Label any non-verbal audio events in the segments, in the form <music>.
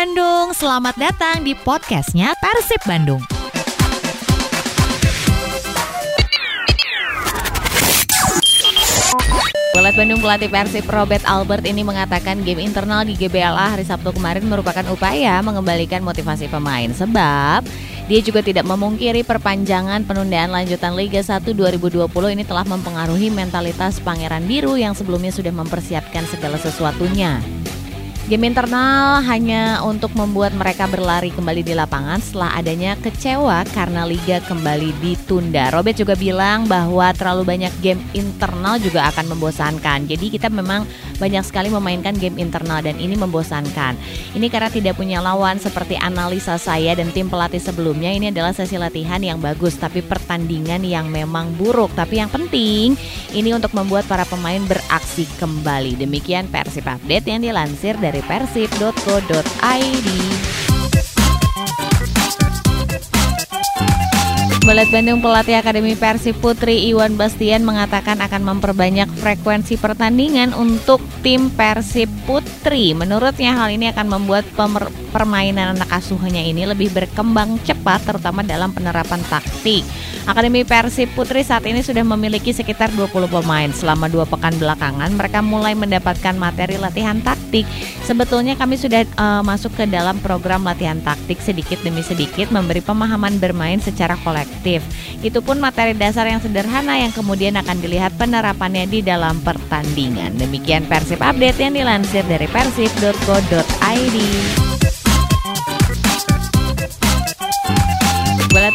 Bandung, selamat datang di podcastnya Persib Bandung. Bolet Bandung pelatih Persib Robert Albert ini mengatakan game internal di GBLA hari Sabtu kemarin merupakan upaya mengembalikan motivasi pemain sebab dia juga tidak memungkiri perpanjangan penundaan lanjutan Liga 1 2020 ini telah mempengaruhi mentalitas Pangeran Biru yang sebelumnya sudah mempersiapkan segala sesuatunya. Game internal hanya untuk membuat mereka berlari kembali di lapangan setelah adanya kecewa karena liga kembali ditunda. Robert juga bilang bahwa terlalu banyak game internal juga akan membosankan. Jadi kita memang banyak sekali memainkan game internal dan ini membosankan. Ini karena tidak punya lawan seperti analisa saya dan tim pelatih sebelumnya. Ini adalah sesi latihan yang bagus tapi pertandingan yang memang buruk. Tapi yang penting ini untuk membuat para pemain beraksi kembali. Demikian Persib Update yang dilansir dari persib.co.id. Balet Bandung pelatih Akademi Persib Putri Iwan Bastian mengatakan akan memperbanyak frekuensi pertandingan untuk tim Persib Putri. Menurutnya hal ini akan membuat permainan anak asuhnya ini lebih berkembang cepat terutama dalam penerapan taktik. Akademi Persib Putri saat ini sudah memiliki sekitar 20 pemain. Selama dua pekan belakangan mereka mulai mendapatkan materi latihan taktik. Sebetulnya kami sudah uh, masuk ke dalam program latihan taktik sedikit demi sedikit memberi pemahaman bermain secara kolektif efektif. Itu pun materi dasar yang sederhana yang kemudian akan dilihat penerapannya di dalam pertandingan. Demikian Persib Update yang dilansir dari persib.co.id.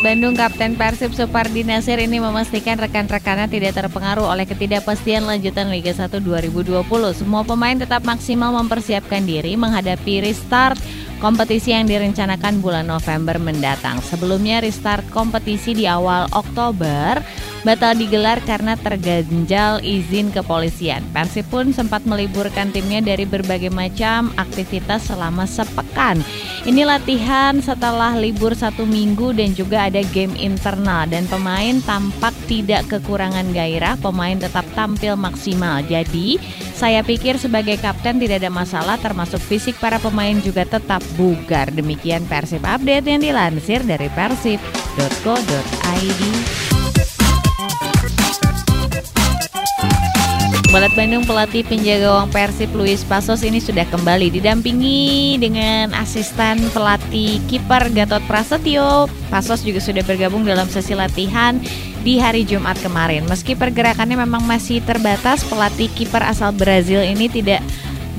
Bandung Kapten Persib Supardi Nasir ini memastikan rekan-rekannya tidak terpengaruh oleh ketidakpastian lanjutan Liga 1 2020. Semua pemain tetap maksimal mempersiapkan diri menghadapi restart kompetisi yang direncanakan bulan November mendatang. Sebelumnya restart kompetisi di awal Oktober batal digelar karena terganjal izin kepolisian. Persib pun sempat meliburkan timnya dari berbagai macam aktivitas selama sepekan. Ini latihan setelah libur satu minggu dan juga ada game internal dan pemain tampak tidak kekurangan gairah, pemain tetap tampil maksimal. Jadi saya pikir sebagai kapten tidak ada masalah termasuk fisik para pemain juga tetap bugar. Demikian Persib Update yang dilansir dari persib.co.id. Balat Bandung pelatih penjaga gawang Persib Luis Pasos ini sudah kembali didampingi dengan asisten pelatih kiper Gatot Prasetyo. Pasos juga sudah bergabung dalam sesi latihan di hari Jumat kemarin. Meski pergerakannya memang masih terbatas, pelatih kiper asal Brazil ini tidak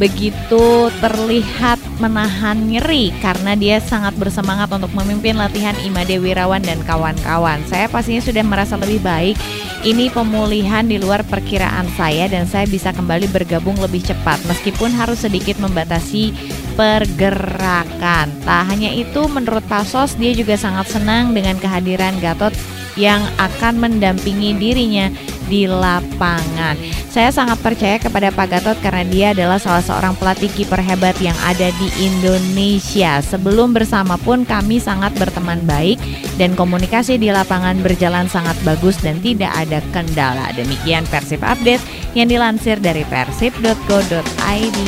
begitu terlihat menahan nyeri karena dia sangat bersemangat untuk memimpin latihan Imade Wirawan dan kawan-kawan. Saya pastinya sudah merasa lebih baik. Ini pemulihan di luar perkiraan saya dan saya bisa kembali bergabung lebih cepat meskipun harus sedikit membatasi pergerakan. Tak hanya itu, menurut Pasos dia juga sangat senang dengan kehadiran Gatot yang akan mendampingi dirinya di lapangan. Saya sangat percaya kepada Pak Gatot karena dia adalah salah seorang pelatih kiper hebat yang ada di Indonesia. Sebelum bersama pun kami sangat berteman baik dan komunikasi di lapangan berjalan sangat bagus dan tidak ada kendala. Demikian Persib Update yang dilansir dari persib.co.id.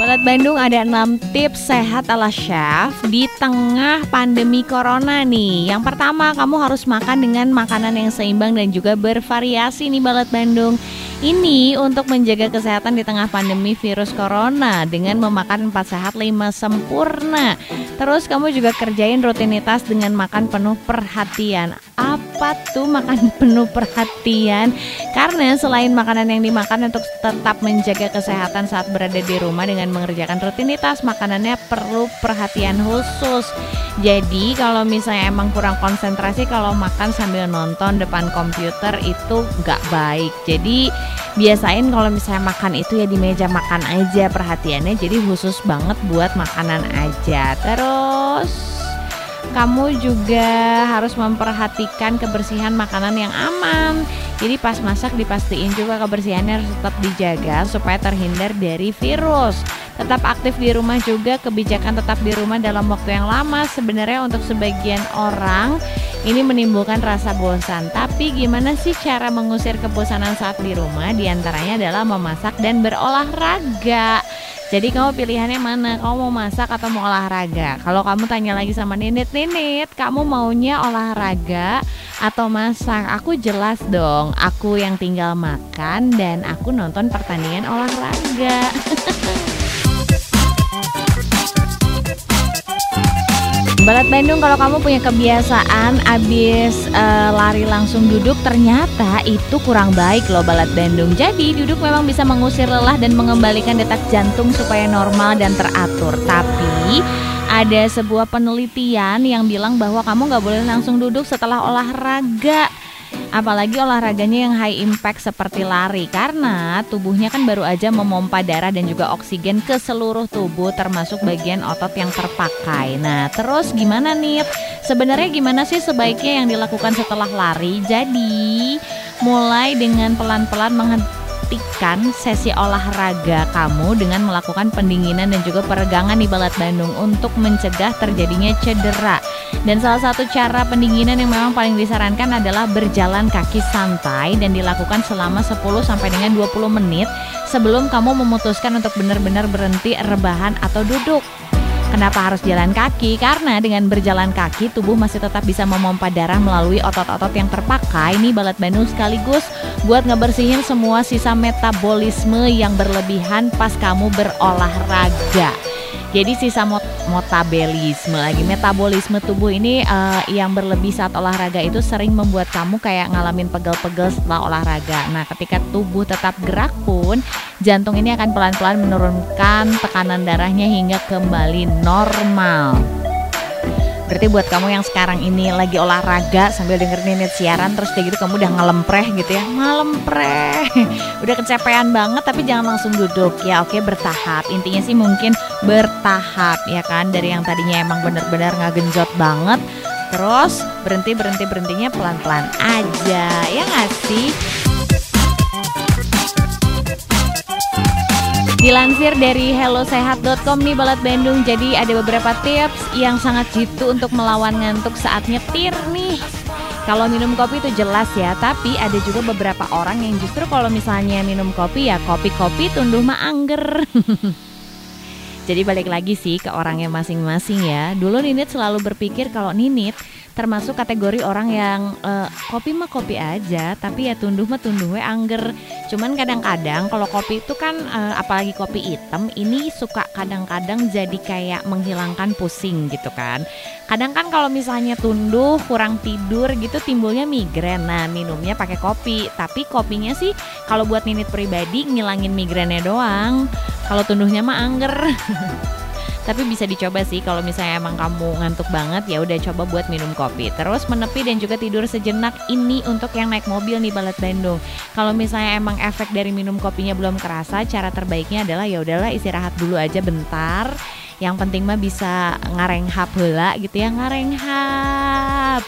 Sobat Bandung ada 6 tips sehat ala chef di tengah pandemi corona nih. Yang pertama, kamu harus makan dengan makanan yang seimbang dan juga bervariasi nih Balat Bandung. Ini untuk menjaga kesehatan di tengah pandemi virus corona dengan memakan 4 sehat 5 sempurna. Terus kamu juga kerjain rutinitas dengan makan penuh perhatian apa tuh makan <laughs> penuh perhatian. Karena selain makanan yang dimakan untuk tetap menjaga kesehatan saat berada di rumah dengan mengerjakan rutinitas makanannya perlu perhatian khusus. Jadi kalau misalnya emang kurang konsentrasi kalau makan sambil nonton depan komputer itu nggak baik. Jadi biasain kalau misalnya makan itu ya di meja makan aja perhatiannya. Jadi khusus banget buat makanan aja. Terus kamu juga harus memperhatikan kebersihan makanan yang aman. Jadi pas masak dipastiin juga kebersihannya harus tetap dijaga supaya terhindar dari virus. tetap aktif di rumah juga kebijakan tetap di rumah dalam waktu yang lama sebenarnya untuk sebagian orang ini menimbulkan rasa bosan. Tapi gimana sih cara mengusir kebosanan saat di rumah? Di antaranya adalah memasak dan berolahraga. Jadi kamu pilihannya mana? Kamu mau masak atau mau olahraga? Kalau kamu tanya lagi sama Ninit, Ninit, kamu maunya olahraga atau masak? Aku jelas dong, aku yang tinggal makan dan aku nonton pertandingan olahraga. <laughs> Balat Bandung kalau kamu punya kebiasaan abis uh, lari langsung duduk ternyata itu kurang baik loh Balat Bandung. Jadi duduk memang bisa mengusir lelah dan mengembalikan detak jantung supaya normal dan teratur. Tapi ada sebuah penelitian yang bilang bahwa kamu nggak boleh langsung duduk setelah olahraga Apalagi olahraganya yang high impact seperti lari karena tubuhnya kan baru aja memompa darah dan juga oksigen ke seluruh tubuh termasuk bagian otot yang terpakai. Nah, terus gimana nih? Sebenarnya gimana sih sebaiknya yang dilakukan setelah lari? Jadi, mulai dengan pelan-pelan menghentikan menghentikan sesi olahraga kamu dengan melakukan pendinginan dan juga peregangan di Balat Bandung untuk mencegah terjadinya cedera. Dan salah satu cara pendinginan yang memang paling disarankan adalah berjalan kaki santai dan dilakukan selama 10 sampai dengan 20 menit sebelum kamu memutuskan untuk benar-benar berhenti rebahan atau duduk. Kenapa harus jalan kaki? Karena dengan berjalan kaki tubuh masih tetap bisa memompa darah melalui otot-otot yang terpakai nih balat Bandung sekaligus buat ngebersihin semua sisa metabolisme yang berlebihan pas kamu berolahraga. Jadi sisa mot metabolisme lagi metabolisme tubuh ini uh, yang berlebih saat olahraga itu sering membuat kamu kayak ngalamin pegel-pegel setelah olahraga. Nah, ketika tubuh tetap gerak pun jantung ini akan pelan-pelan menurunkan tekanan darahnya hingga kembali normal. Berarti buat kamu yang sekarang ini lagi olahraga sambil dengerin ini siaran terus kayak gitu kamu udah ngelempreh gitu ya. Ngelempreh. <laughs> udah kecapean banget tapi jangan langsung duduk ya. Oke, bertahap. Intinya sih mungkin bertahap ya kan dari yang tadinya emang bener-bener nggak genjot banget terus berhenti berhenti berhentinya pelan-pelan aja ya nggak sih Dilansir dari hellosehat.com nih Balat Bandung Jadi ada beberapa tips yang sangat jitu untuk melawan ngantuk saat nyetir nih kalau minum kopi itu jelas ya, tapi ada juga beberapa orang yang justru kalau misalnya minum kopi ya kopi-kopi tunduh mah angger. <laughs> Jadi balik lagi sih ke orangnya masing-masing ya. Dulu Ninit selalu berpikir kalau Ninit termasuk kategori orang yang uh, kopi mah kopi aja, tapi ya tunduh mah tunduh we angger. Cuman kadang-kadang kalau kopi itu kan uh, apalagi kopi hitam ini suka kadang-kadang jadi kayak menghilangkan pusing gitu kan. Kadang kan kalau misalnya tunduh kurang tidur gitu timbulnya migrain. Nah, minumnya pakai kopi, tapi kopinya sih kalau buat Ninit pribadi ngilangin migrainnya doang. Kalau tunduhnya mah angger. <laughs> tapi bisa dicoba sih kalau misalnya emang kamu ngantuk banget ya udah coba buat minum kopi. Terus menepi dan juga tidur sejenak ini untuk yang naik mobil nih Balat Bandung. Kalau misalnya emang efek dari minum kopinya belum kerasa cara terbaiknya adalah ya udahlah istirahat dulu aja bentar. Yang penting mah bisa ngarenghap hela gitu ya ngarenghap.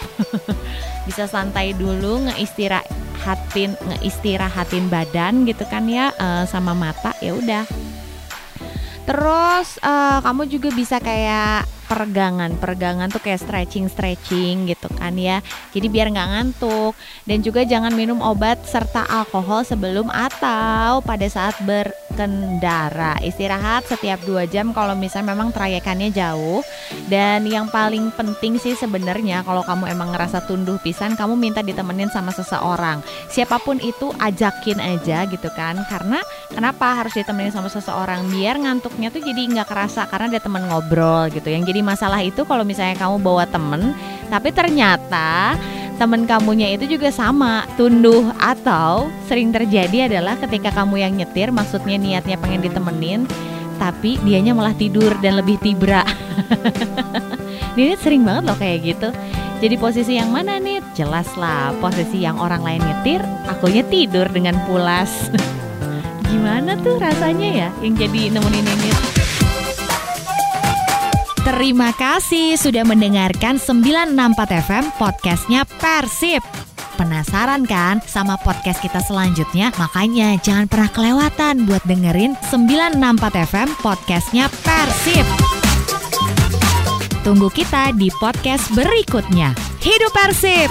<laughs> Bisa santai dulu ngeistirahatin ngeistirahatin badan gitu kan ya uh, sama mata ya udah Terus uh, kamu juga bisa kayak peregangan peregangan tuh kayak stretching stretching gitu kan ya. Jadi biar nggak ngantuk. Dan juga jangan minum obat serta alkohol sebelum atau pada saat berkendara istirahat setiap dua jam kalau misalnya memang trayekannya jauh. Dan yang paling penting sih sebenarnya kalau kamu emang ngerasa tunduh pisan kamu minta ditemenin sama seseorang. Siapa pun itu ajakin aja gitu kan. Karena kenapa harus ditemenin sama seseorang? Biar ngantuknya tuh jadi nggak kerasa karena ada teman ngobrol gitu. Yang jadi masalah itu kalau misalnya kamu bawa temen tapi ternyata temen kamunya itu juga sama tunduh atau sering terjadi adalah ketika kamu yang nyetir maksudnya niatnya pengen ditemenin tapi dianya malah tidur dan lebih tibra <laughs> Nini sering banget loh kayak gitu jadi posisi yang mana nih? Jelas lah posisi yang orang lain nyetir, akunya tidur dengan pulas. <laughs> Gimana tuh rasanya ya yang jadi nemenin Nini? Terima kasih sudah mendengarkan 964 FM podcastnya Persib. Penasaran kan sama podcast kita selanjutnya? Makanya jangan pernah kelewatan buat dengerin 964 FM podcastnya Persib. Tunggu kita di podcast berikutnya. Hidup Persib!